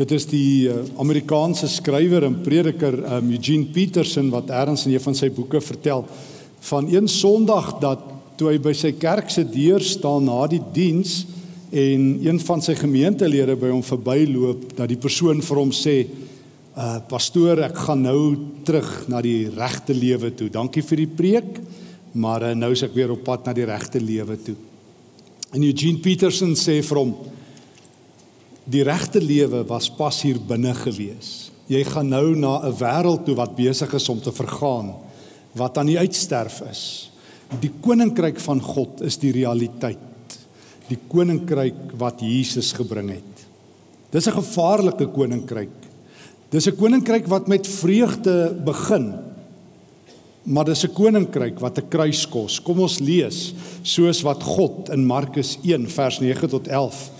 Dit is die uh, Amerikaanse skrywer en prediker um, Eugene Peterson wat eers in een van sy boeke vertel van een Sondag dat toe hy by sy kerk se deur staan na die diens en een van sy gemeentelede by hom verbyloop dat die persoon vir hom sê uh pastoor ek gaan nou terug na die regte lewe toe. Dankie vir die preek, maar uh, nou is ek weer op pad na die regte lewe toe. En Eugene Peterson sê vir hom die regte lewe was pas hier binne gewees. Jy gaan nou na 'n wêreld toe wat besig is om te vergaan, wat aan die uitsterf is. Die koninkryk van God is die realiteit. Die koninkryk wat Jesus gebring het. Dis 'n gevaarlike koninkryk. Dis 'n koninkryk wat met vreugde begin, Maar dis 'n koninkryk wat 'n kruis kos. Kom ons lees soos wat God in Markus 1 vers 9 tot 11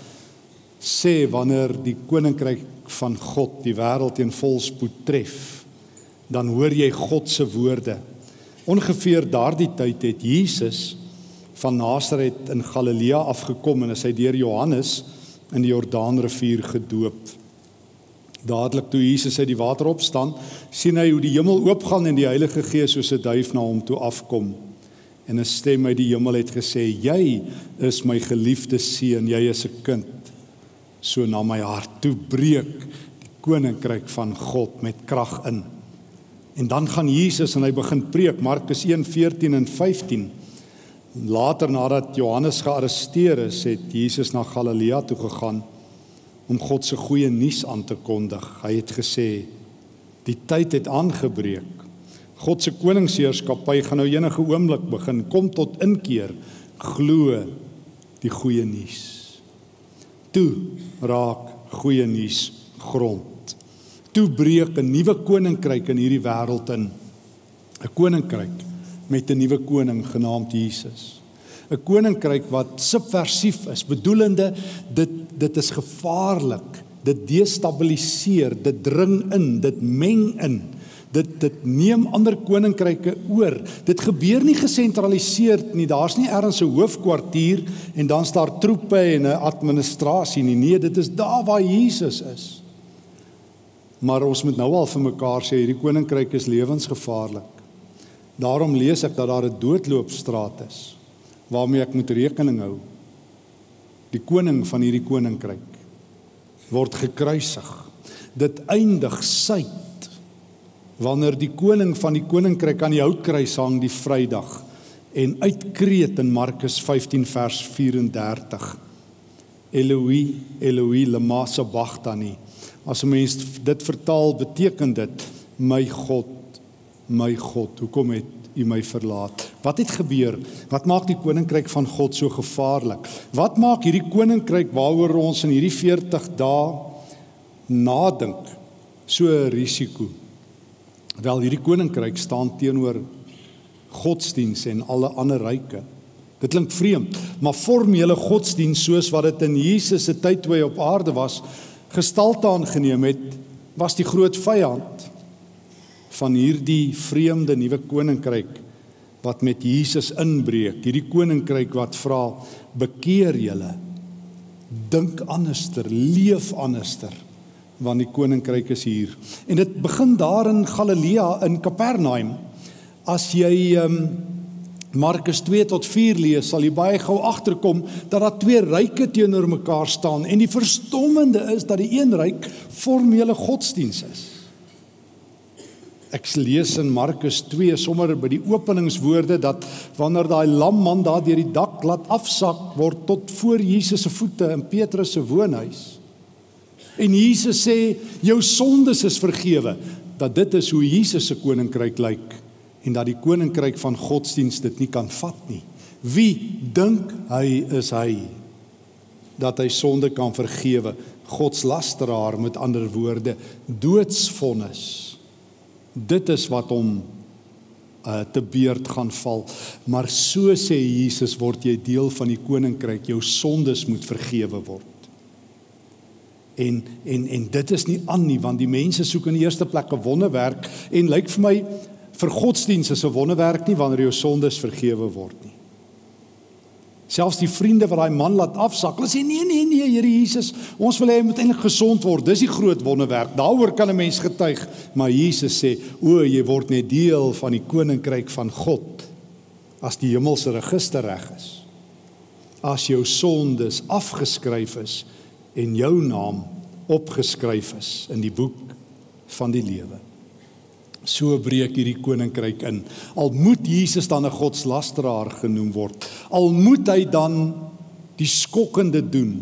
sê wanneer die koninkryk van God die wêreld in volspoed tref. Dan hoor jy God se woorde. Ongeveer daardie tyd het Jesus van Nasaret in Galilea afgekom en hy deur Johannes in die Jordaanrivier gedoop. Dadelik toe Jesus uit die water opstaan, sien hy hoe die hemel oopgaan en die Heilige Gees soos 'n duif na hom toe afkom. En 'n stem uit die hemel het gesê: "Jy is my geliefde seun, jy is 'n kind." So na my hart toe breek die koninkryk van God met krag in. En dan gaan Jesus en hy begin preek Markus 1:14 en 15. Later nadat Johannes gearresteer is, het Jesus na Galilea toe gegaan om God se goeie nuus aan te kondig. Hy het gesê die tyd het aangebreek. God se koningsheerskappy gaan nou enige oomblik begin. Kom tot inkeer. Glo die goeie nuus. Toe raak goeie nuus grond. Toe breek 'n nuwe koninkryk in hierdie wêreld in. 'n Koninkryk met 'n nuwe koning genaamd Jesus. 'n koninkryk wat subversief is, bedoelende dit dit is gevaarlik, dit destabiliseer, dit dring in, dit meng in. Dit dit neem ander koninkryke oor. Dit gebeur nie gesentraliseerd nie. Daar's nie ergens 'n hoofkwartier en dan's daar troepe en 'n administrasie nie. Nee, dit is daar waar Jesus is. Maar ons moet nou al vir mekaar sê hierdie koninkryk is lewensgevaarlik. Daarom lees ek dat daar 'n doodloopstraat is waarmee ek moet rekening hou. Die koning van hierdie koninkryk word gekruisig. Dit eindig suid wanneer die koning van die koninkryk aan die houtkruis hang die Vrydag en uitkreet in Markus 15 vers 34. Eloi, Eloi, lama sabachthani. As 'n mens dit vertaal, beteken dit my God, my God, hoekom het U my verlaat? Wat het gebeur? Wat maak die koninkryk van God so gevaarlik? Wat maak hierdie koninkryk waaroor ons in hierdie 40 dae nadink so 'n risiko? Wel hierdie koninkryk staan teenoor godsdiens en alle ander ryke. Dit klink vreemd, maar formele godsdiens soos wat dit in Jesus se tyd toe hy op aarde was, gestalte aangeneem het, was die groot vyand van hierdie vreemde nuwe koninkryk wat met Jesus inbreek, hierdie koninkryk wat vra bekeer julle. Dink anderster, leef anderster want die koninkryk is hier. En dit begin daar in Galilea in Kapernaum. As jy um, Markus 2 tot 4 lees, sal jy baie gou agterkom dat daar twee ryke teenoor mekaar staan en die verstommende is dat die een ryk formele godsdiens is. Ek lees in Markus 2 sommer by die openingswoorde dat wanneer daai lam man daar deur die dak laat afsak word tot voor Jesus se voete in Petrus se woonhuis. En Jesus sê jou sondes is vergewe. Dat dit is hoe Jesus se koninkryk lyk en dat die koninkryk van godsdiens dit nie kan vat nie. Wie dink hy is hy dat hy sonde kan vergewe? Godslasteraar met ander woorde, doodsvonnis. Dit is wat hom uh, te beurt gaan val. Maar so sê Jesus word jy deel van die koninkryk, jou sondes moet vergewe word. En en en dit is nie aan nie want die mense soek in die eerste plek 'n wonderwerk en lyk vir my vir godsdiens is 'n wonderwerk nie wanneer jou sondes vergewe word nie. Selfs die vriende wat daai man laat afsak, hulle sê nee nee nee, Here Jesus, ons wil hê hy moet eintlik gesond word. Dis die groot wonderwerk. Daaroor kan 'n mens getuig. Maar Jesus sê, "O, jy word net deel van die koninkryk van God as die hemelse register reg is. As jou sondes afgeskryf is en jou naam opgeskryf is in die boek van die lewe." So breek hierdie koninkryk in. Al moet Jesus dan 'n godslasteraar genoem word. Al moet hy dan die skokkende doen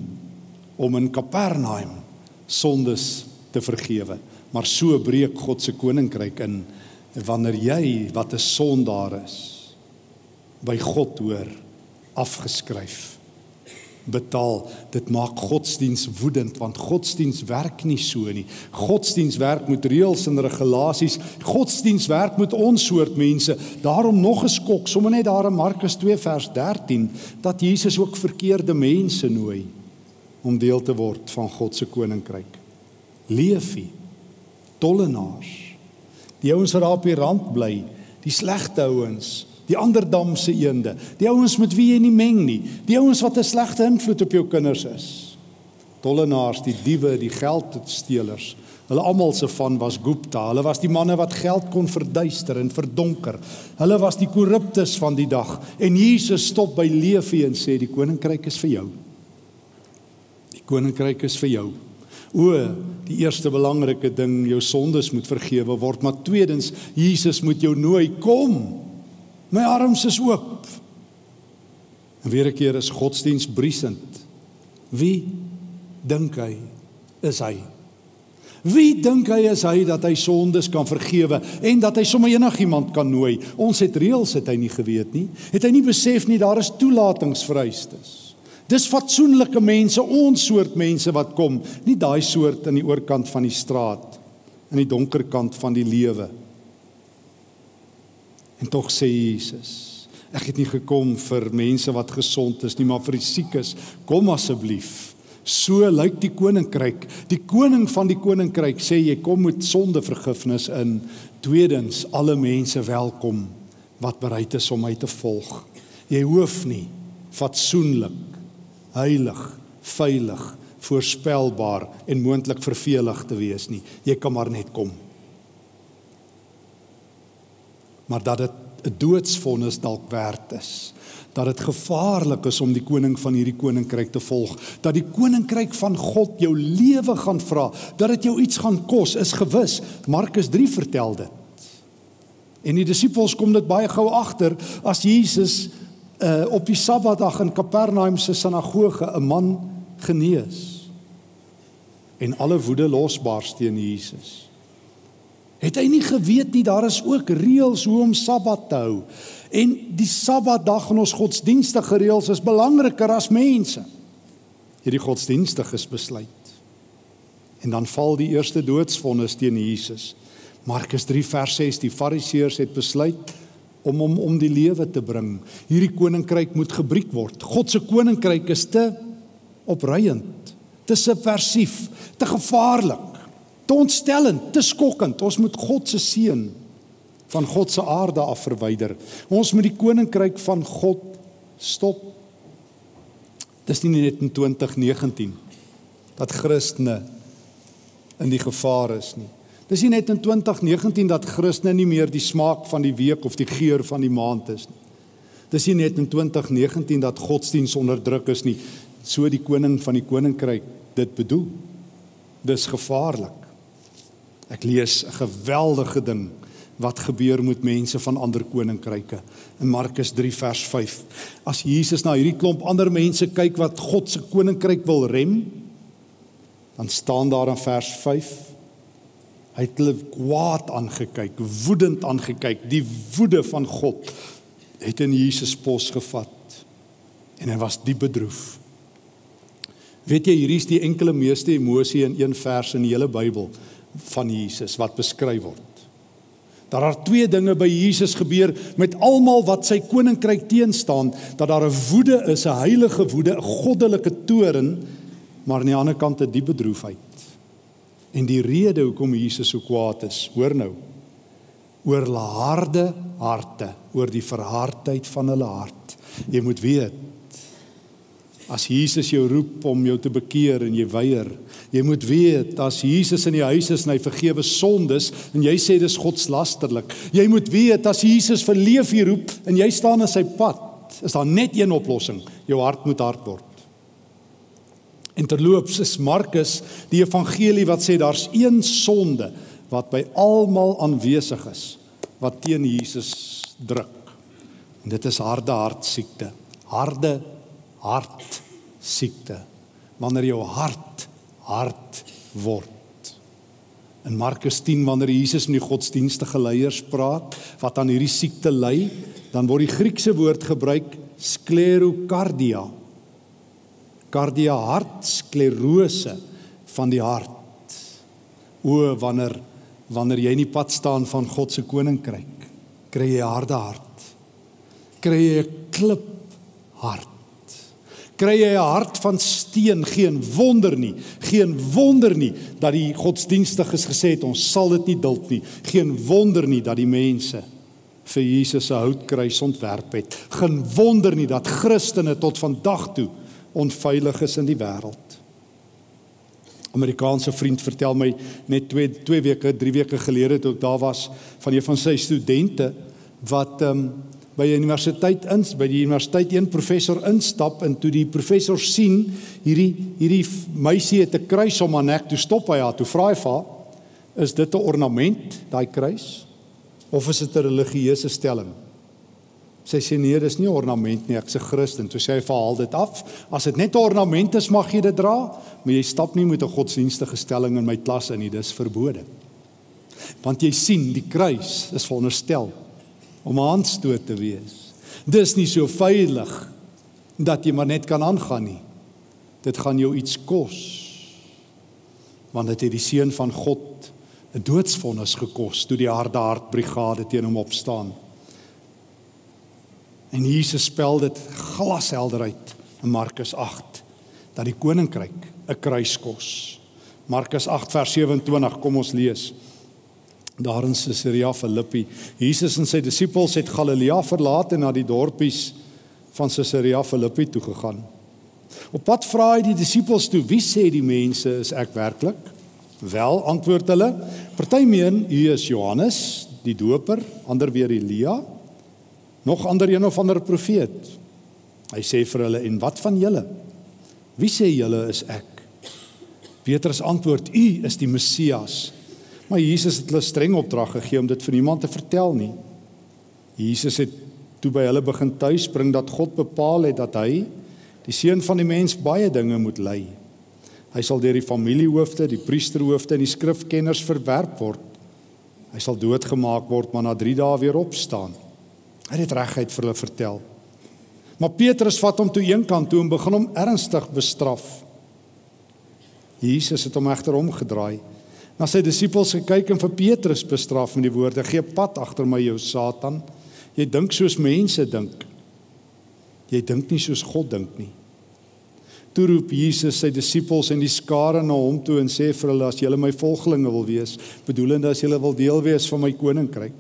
om in Kapernaum sondes te vergewe. Maar so breek God se koninkryk in wanneer jy wat 'n sondaar is by God hoor afgeskryf betaal. Dit maak godsdiens woedend want godsdiens werk nie so nie. Godsdiens werk met reëls en regulasies. Godsdiens werk met ons soort mense. Daarom nog 'n skok, sommer net daar in Markus 2 vers 13 dat Jesus ook verkeerde mense nooi om deel te word van God se koninkryk. Leefie, tollenaars, die ouens wat daar op die rand bly, die slegte ouens, die ander damse eende, die ouens met wie jy nie meng nie, die ouens wat 'n slegte invloed op jou kinders is. Tollenaars, die diewe, die geldsteelers. Hulle almal se van was Gupta. Hulle was die manne wat geld kon verduister en verdonker. Hulle was die korruptes van die dag. En Jesus stop by Leefie en sê die koninkryk is vir jou. Die koninkryk is vir jou. O, die eerste belangrike ding, jou sondes moet vergewe word, maar tweedens, Jesus moet jou nooi kom. My arms is oop. En weer 'n keer is godsdiens briesend. Wie dink hy is hy? Wie dink hy is hy dat hy sondes kan vergewe en dat hy sommer enigiemand kan nooi? Ons het reëls het hy nie geweet nie. Het hy nie besef nie daar is toelatingsvereistes. Dis fatsoenlike mense, ons soort mense wat kom, nie daai soort aan die oorkant van die straat in die donker kant van die lewe En tog sê Jesus, ek het nie gekom vir mense wat gesond is nie, maar vir die siekes. Kom asseblief. So lyk die koninkryk. Die koning van die koninkryk sê jy kom met sondevergifnis in. Tweedens, alle mense welkom wat bereid is om my te volg. Jy hoef nie fatsoenlik, heilig, veilig, voorspelbaar en moontlik vervelig te wees nie. Jy kan maar net kom maar dat dit 'n doodsvonnis dalk werd is. Dat dit gevaarlik is om die koning van hierdie koninkryk te volg. Dat die koninkryk van God jou lewe gaan vra. Dat dit jou iets gaan kos is gewis. Markus 3 vertel dit. En die disippels kom dit baie gou agter as Jesus uh, op die Sabbatdag in Kapernaum se sinagoge 'n man genees. En alle woede losbars teen Jesus Het hy nie geweet nie daar is ook reëls hoe om Sabbat te hou. En die Sabbatdag in ons godsdienstige reëls is belangriker as mense. Hierdie godsdienstiges besluit. En dan val die eerste doodsvonnis teen Jesus. Markus 3 vers 6 die Fariseërs het besluit om hom om die lewe te bring. Hierdie koninkryk moet gebreek word. God se koninkryk is te opreiend, te subversief, te gevaarlik te ontstellend, te skokkend. Ons moet God se seën van God se aarde af verwyder. Ons moet die koninkryk van God stop. Dis nie net in 2019 dat Christene in die gevaar is nie. Dis nie net in 2019 dat Christene nie meer die smaak van die week of die geur van die maand is nie. Dis nie net in 2019 dat godsdiens onderdruk is nie. So die koning van die koninkryk dit bedoel. Dis gevaarlik. Ek lees 'n geweldige ding wat gebeur met mense van ander koninkryke in Markus 3 vers 5. As Jesus na hierdie klomp ander mense kyk wat God se koninkryk wil rem, dan staan daar in vers 5 hy het hulle kwaad aangekyk, woedend aangekyk. Die woede van God het in Jesus pos gevat en hy was diep bedroef. Weet jy, hier is die enkele meeste emosie in een vers in die hele Bybel van Jesus wat beskryf word. Daar het twee dinge by Jesus gebeur met almal wat sy koninkryk teenstaan, dat daar 'n woede is, 'n heilige woede, 'n goddelike toorn, maar aan die ander kant 'n diep bedroefheid. En die rede hoekom Jesus so kwaad is, hoor nou, oor hulle harde harte, oor die verhardheid van hulle hart. Jy moet weet, As Jesus jou roep om jou te bekeer en jy weier, jy moet weet as Jesus in die huis is en hy vergewe sondes en jy sê dis godslasterlik. Jy moet weet as Jesus vir lewe roep en jy staan in sy pad, is daar net een oplossing. Jou hart moet hard word. En terloops is Markus die evangelie wat sê daar's een sonde wat by almal aanwesig is wat teen Jesus druk. En dit is harde hartsiekte. Harde hart siekte wanneer jou hart hard word. In Markus 10 wanneer Jesus met die godsdienstige leiers praat wat aan hierdie siekte ly, dan word die Griekse woord gebruik sklerokardia. Kardia hart sklerose van die hart. O wanneer wanneer jy in die pad staan van God se koninkryk, kry jy harde hart. Kry jy 'n klip hart kry jy 'n hart van steen, geen wonder nie, geen wonder nie dat die godsdienstiges gesê het ons sal dit nie duld nie. Geen wonder nie dat die mense vir Jesus se houtkruis ontwerp het. Geen wonder nie dat Christene tot vandag toe onveilig is in die wêreld. Amerikaanse vriend vertel my net 2 2 weke, 3 weke gelede toe ek daar was van een van sy studente wat ehm um, by die universiteit in by die universiteit een professor instap en toe die professor sien hierdie hierdie meisie het 'n kruis om haar nek toe stop hy haar toe vra hy vir is dit 'n ornament daai kruis of is dit 'n religieuse stelling? Sy sê nee dis nie 'n ornament nie ek's 'n Christen. Toe sê hy verhaal dit af. As dit net 'n ornament is mag jy dit dra maar jy stap nie met 'n godsdienstige stelling in my klas in nie dis verbode want jy sien die kruis is veronderstel om aanstoot te wees. Dis nie so veilig dat jy maar net kan aangaan nie. Dit gaan jou iets kos. Want dit het die seun van God 'n doodsvonnis gekos toe die harde hart brigade teen hom opstaan. En Jesus spel dit glashelder uit in Markus 8 dat die koninkryk 'n kruis kos. Markus 8 vers 27 kom ons lees daar in Caesarea Philippi. Jesus en sy disippels het Galilea verlaat en na die dorpies van Caesarea Philippi toe gegaan. Op pad vra hy die disippels toe: "Wie sê die mense is ek werklik?" Wel, antwoord hulle: "Party meen u is Johannes, die Doper, ander weer Elia, nog ander een of ander profeet." Hy sê vir hulle: "En wat van julle? Wie sê julle is ek?" Petrus antwoord: "U is die Messias." Maar Jesus het hulle streng opdrag gegee om dit vir niemand te vertel nie. Jesus het toe by hulle begin tuisbring dat God bepaal het dat hy die seun van die mens baie dinge moet ly. Hy sal deur die familiehoofde, die priesterhoofde en die skrifkenners verwerp word. Hy sal doodgemaak word, maar na 3 dae weer opstaan. Hy het regheid vir hulle vertel. Maar Petrus vat hom toe eenkant toe en begin hom ernstig bestraf. Jesus het hom egter omgedraai na sy disippels gekyk en vir Petrus bestraf met die woorde: "Gee pad agter my jou Satan. Jy dink soos mense dink. Jy dink nie soos God dink nie." Toe roep Jesus sy disippels en die skare na hom toe en sê vir hulle: "As julle my volgelinge wil wees, bedoelende as julle wil deel wees van my koninkryk,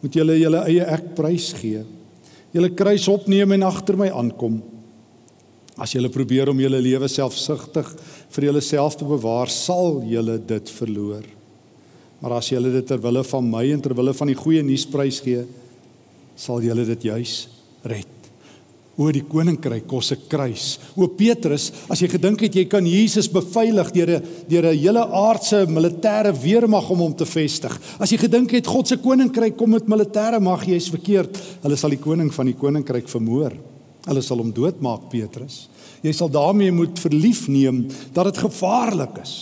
moet julle julle eie ek prys gee. Julle kruis opneem en agter my aankom." As jy probeer om jou lewe selfsugtig vir jouself te bewaar, sal jy dit verloor. Maar as jy dit ter wille van my en ter wille van die goeie nuus prys gee, sal jy dit juis red. O die koninkryk kos 'n kruis. O Petrus, as jy gedink het jy kan Jesus beveilig deur 'n deur 'n hele aardse militêre weermag om hom te vestig. As jy gedink het God se koninkryk kom met militêre mag, jy's verkeerd. Hulle sal die koning van die koninkryk vermoor. Hulle sal hom doodmaak, Petrus. Jy sal daarmee moet verlief neem dat dit gevaarlik is.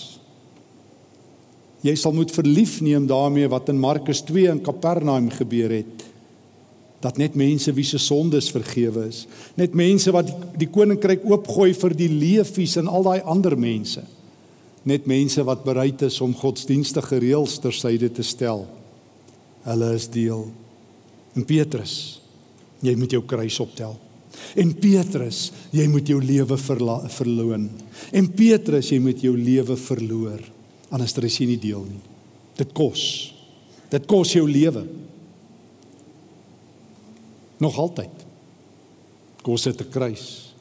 Jy sal moet verlief neem daarmee wat in Markus 2 in Kapernaum gebeur het. Dat net mense wie se sondes vergewe is, net mense wat die, die koninkryk oopgooi vir die leefies en al daai ander mense. Net mense wat bereid is om godsdienstige reëls tersyde te stel. Hulle is deel. En Petrus, jy moet jou kruis optel. En Petrus, jy moet jou lewe verloon. En Petrus, jy moet jou lewe verloor. Anders is jy nie deel nie. Dit kos. Dit kos jou lewe. Nog altyd. Kos dit 'n kruis.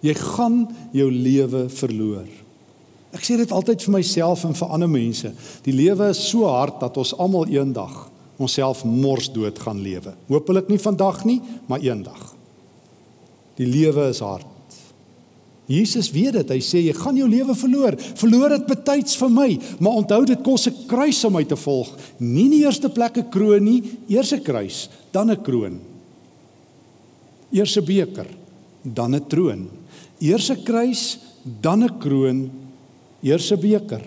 Jy gaan jou lewe verloor. Ek sê dit altyd vir myself en vir ander mense. Die lewe is so hard dat ons almal eendag onsself mors dood gaan lewe. Hoopelik nie vandag nie, maar eendag. Die lewe is hard. Jesus weet dit. Hy sê jy gaan jou lewe verloor. Verloor dit betyds vir my, maar onthou dit kos 'n kruis om my te volg. Nie in die eerste plek 'n kroon nie, eers 'n kruis, dan 'n kroon. Eers 'n beker, dan 'n troon. Eers 'n kruis, dan 'n kroon, eers 'n beker,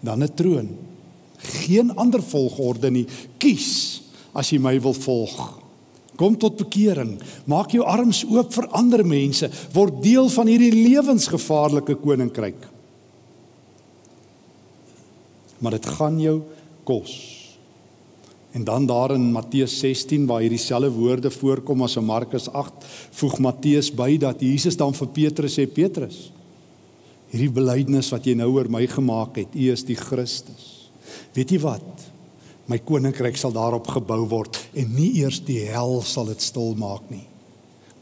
dan 'n troon. Geen ander volgorde nie. Kies as jy my wil volg. Kom tot bekering. Maak jou arms oop vir ander mense. Word deel van hierdie lewensgevaarlike koninkryk. Maar dit gaan jou kos. En dan daar in Matteus 16 waar hierdie selfde woorde voorkom as in Markus 8, voeg Matteus by dat Jesus dan vir Petrus sê Petrus, hierdie belydenis wat jy nou oor my gemaak het, U is die Christus. Weet jy wat? My koninkryk sal daarop gebou word en nie eers die hel sal dit stil maak nie.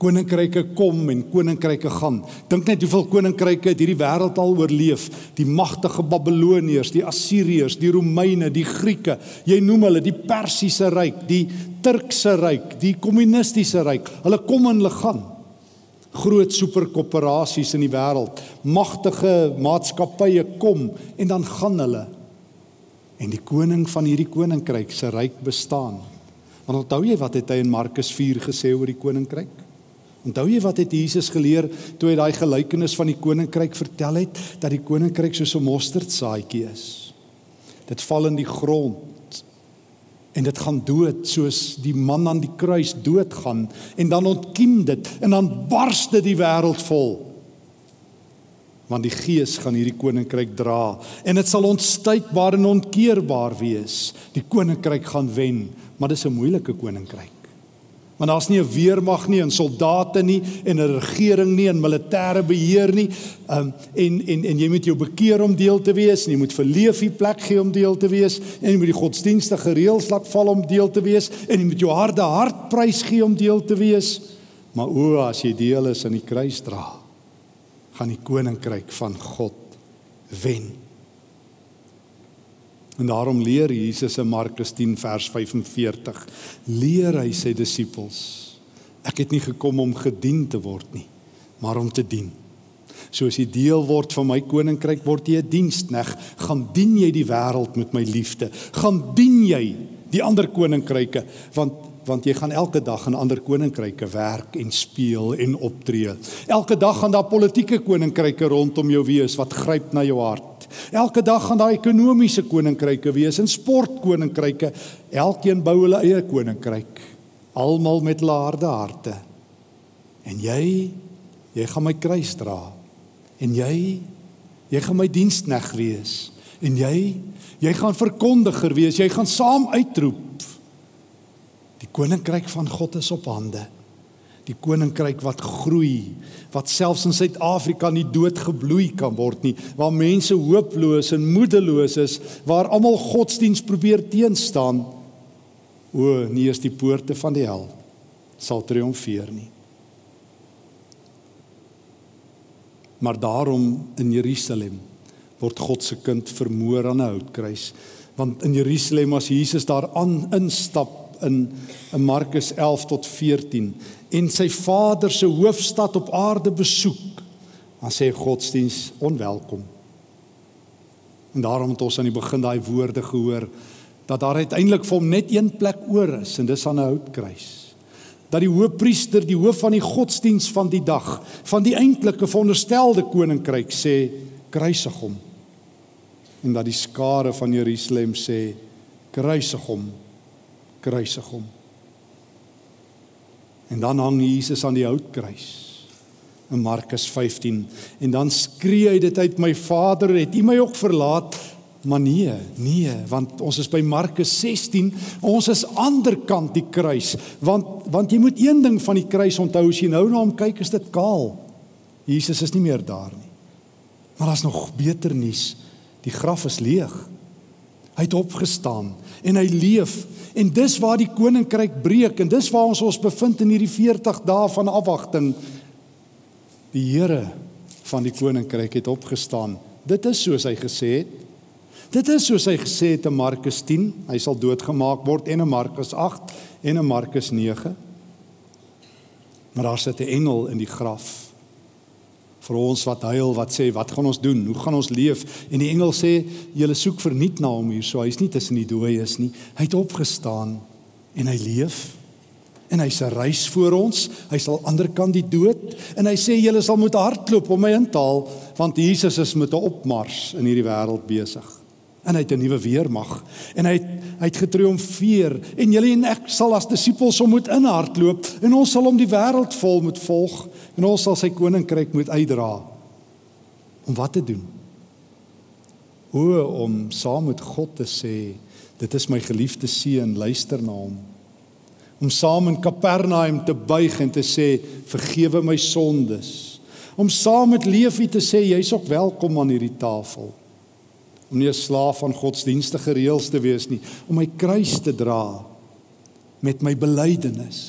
Koninkryke kom en koninkryke gaan. Dink net hoeveel koninkryke het hierdie wêreld al oorleef. Die magtige Babiloniërs, die Assiriërs, die Romeine, die Grieke. Jy noem hulle die Persiese ryk, die Turkse ryk, die kommunistiese ryk. Hulle kom en hulle gaan. Groot superkorporasies in die wêreld, magtige maatskappye kom en dan gaan hulle en die koning van hierdie koninkryk se ryk bestaan. Want onthou jy wat het hy in Markus 4 gesê oor die koninkryk? Onthou jy wat het Jesus geleer toe hy daai gelykenis van die koninkryk vertel het dat die koninkryk soos 'n mosterdsaadjie is. Dit val in die grond en dit gaan dood soos die man aan die kruis doodgaan en dan ontkiem dit en dan bars dit die wêreld vol want die gees gaan hierdie koninkryk dra en dit sal onstuitbaar en onkeerbaar wees. Die koninkryk gaan wen, maar dis 'n moeilike koninkryk. Want daar's nie 'n weermag nie en soldate nie en 'n regering nie en militêre beheer nie. Um en en en jy moet jou bekeer om deel te wees en jy moet vir leefie plek gee om deel te wees en jy moet die godsdienstige reëls laat val om deel te wees en jy moet jou harde hart prys gee om deel te wees. Maar o, as jy deel is aan die kruis dra gaan die koninkryk van God wen. En daarom leer Jesus in Markus 10 vers 45, leer hy sy disippels: Ek het nie gekom om gedien te word nie, maar om te dien. Soos jy deel word van my koninkryk, word jy 'n dienskneg, gaan dien jy die wêreld met my liefde, gaan dien jy die ander koninkryke, want want jy gaan elke dag in ander koninkryke werk en speel en optree. Elke dag gaan daar politieke koninkryke rondom jou wees wat gryp na jou hart. Elke dag gaan daar ekonomiese koninkryke wees en sportkoninkryke. Elkeen bou hulle eie koninkryk. Almal met hulle harde harte. En jy, jy gaan my kruis dra. En jy, jy gaan my dienskneg wees. En jy, jy gaan verkondiger wees. Jy gaan saam uitroep koninkryk van God is op hande. Die koninkryk wat groei, wat selfs in Suid-Afrika nie doodgebloei kan word nie, waar mense hooploos en moedeloos is, waar almal godsdiens probeer teenstaan. O, nie is die poorte van die hel sal triomfeer nie. Maar daarom in Jerusalem word God se kind vermoor aan 'n houtkruis, want in Jerusalem as Jesus daar aan instap in in Markus 11 tot 14 en sy vader se hoofstad op aarde besoek, dan sê godsdiens onwelkom. En daarom het ons aan die begin daai woorde gehoor dat daar uiteindelik vir hom net een plek oor is en dis aan 'n houtkruis. Dat die hoofpriester, die hoof van die godsdiens van die dag, van die eintlike veronderstelde koninkryk sê kruisig hom. En dat die skare van Jerusalem sê kruisig hom kruisig hom. En dan hang Jesus aan die houtkruis in Markus 15 en dan skree hy dit uit my Vader het U my ook verlaat? Maar nee nee want ons is by Markus 16 ons is aanderkant die kruis want want jy moet een ding van die kruis onthou as jy nou na hom kyk is dit kaal. Jesus is nie meer daar nie. Maar daar's nog beter nuus. Die graf is leeg. Hy het opgestaan en hy leef En dis waar die koninkryk breek en dis waar ons ons bevind in hierdie 40 dae van afwagting. Die Here van die koninkryk het opgestaan. Dit is soos hy gesê het. Dit is soos hy gesê het in Markus 10, hy sal doodgemaak word en in Markus 8 en in Markus 9. Maar daar sit 'n engel in die graf vir ons wat huil, wat sê, "Wat gaan ons doen? Hoe gaan ons leef?" En die engel sê, "Julle soek verniet na hom hier, so hy's nie tussen die dooies nie. Hy het opgestaan en hy leef." En hy se reis voor ons, hy sal ander kant die dood en hy sê julle sal moet hardloop om my in te haal want Jesus is met 'n opmars in hierdie wêreld besig en hy het 'n nuwe weermag en hy het, hy het getriomfeer en julle en ek sal as disippels hom moet inhardloop en ons sal hom die wêreld vol moet volg en ons sal sy koninkryk moet uitdra om wat te doen? O om saam met God te sê dit is my geliefde seun luister na hom. Om saam in Kapernaum te buig en te sê vergewe my sondes. Om saam met Leefie te sê jy's ook welkom aan hierdie tafel. Om nie 'n slaaf van godsdienstige reëls te wees nie, om my kruis te dra met my belydenis.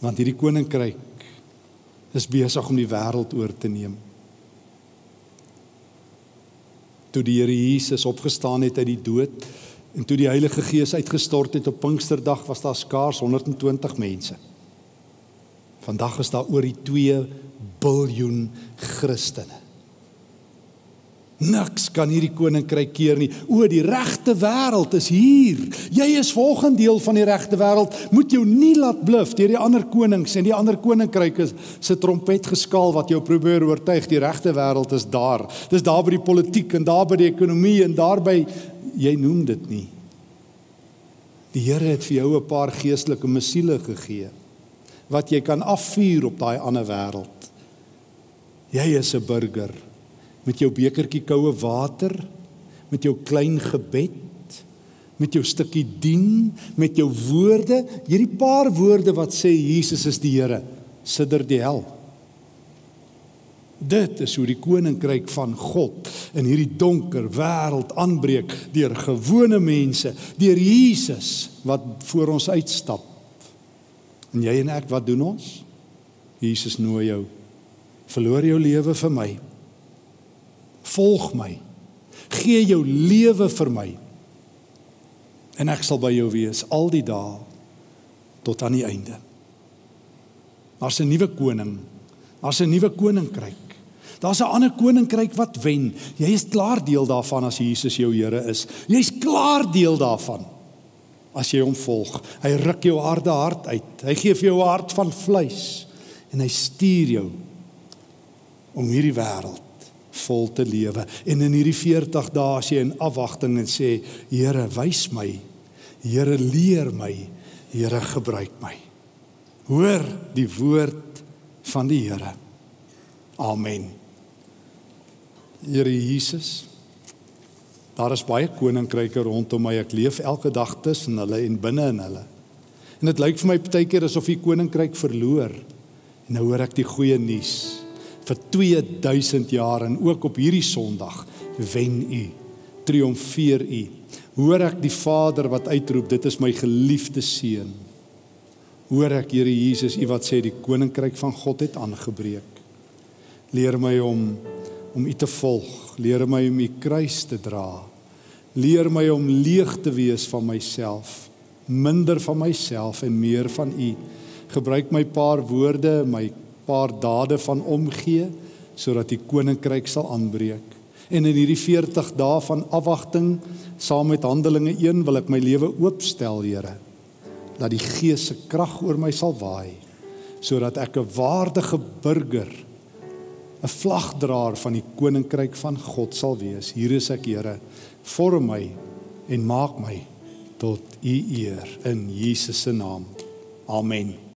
Want hierdie koninkryk is besig om die wêreld oor te neem. Toe die Here Jesus opgestaan het uit die dood en toe die Heilige Gees uitgestort het op Pinksterdag, was daar skaars 120 mense. Vandag is daar oor die 2 biljoen Christene. Niks kan hierdie koninkryk keer nie. O, die regte wêreld is hier. Jy is volgende deel van die regte wêreld. Moet jou nie laat bluf deur die ander konings en die ander koninkryke se trompet geskaal wat jou probeer oortuig die regte wêreld is daar. Dis daar by die politiek en daar by die ekonomie en daar by jy noem dit nie. Die Here het vir jou 'n paar geestelike missiele gegee wat jy kan afvuur op daai ander wêreld. Jy is 'n burger met jou bekertjie koue water, met jou klein gebed, met jou stukkie dien, met jou woorde, hierdie paar woorde wat sê Jesus is die Here, sidder die hel. Dit is hoe die koninkryk van God in hierdie donker wêreld aanbreek deur gewone mense, deur Jesus wat voor ons uitstap. En jy en ek, wat doen ons? Jesus nooi jou. Verloor jou lewe vir my. Volg my. Gee jou lewe vir my. En ek sal by jou wees al die dae tot aan die einde. Daar's 'n nuwe koning. Daar's 'n nuwe koninkryk. Daar's 'n ander koninkryk wat wen. Jy is klaar deel daarvan as Jesus jou Here is. Jy's klaar deel daarvan as jy hom volg. Hy ruk jou harde hart uit. Hy gee vir jou 'n hart van vleis en hy stuur jou om hierdie wêreld vol te lewe. En in hierdie 40 dae as jy in afwagting en sê, Here, wys my. Here, leer my. Here, gebruik my. Hoor die woord van die Here. Amen. Here Jesus. Daar is baie koninkryke rondom my. Ek leef elke dag tussen hulle en binne in hulle. En dit lyk vir my baie keer asof die koninkryk verloor. En nou hoor ek die goeie nuus vir 2000 jaar en ook op hierdie Sondag wen u triomfeer u. Hoor ek die Vader wat uitroep dit is my geliefde seun. Hoor ek Here Jesus u wat sê die koninkryk van God het aangebreek. Leer my om om u te volg. Leer my om u kruis te dra. Leer my om leeg te wees van myself minder van myself en meer van u. Gebruik my paar woorde my paar dade van omgee sodat die koninkryk sal aanbreek. En in hierdie 40 dae van afwagting saam met Handelinge 1 wil ek my lewe oopstel, Here. Dat die Gees se krag oor my sal waai sodat ek 'n waardige burger 'n vlagdraer van die koninkryk van God sal wees. Hier is ek, Here. Vorm my en maak my tot U eer in Jesus se naam. Amen.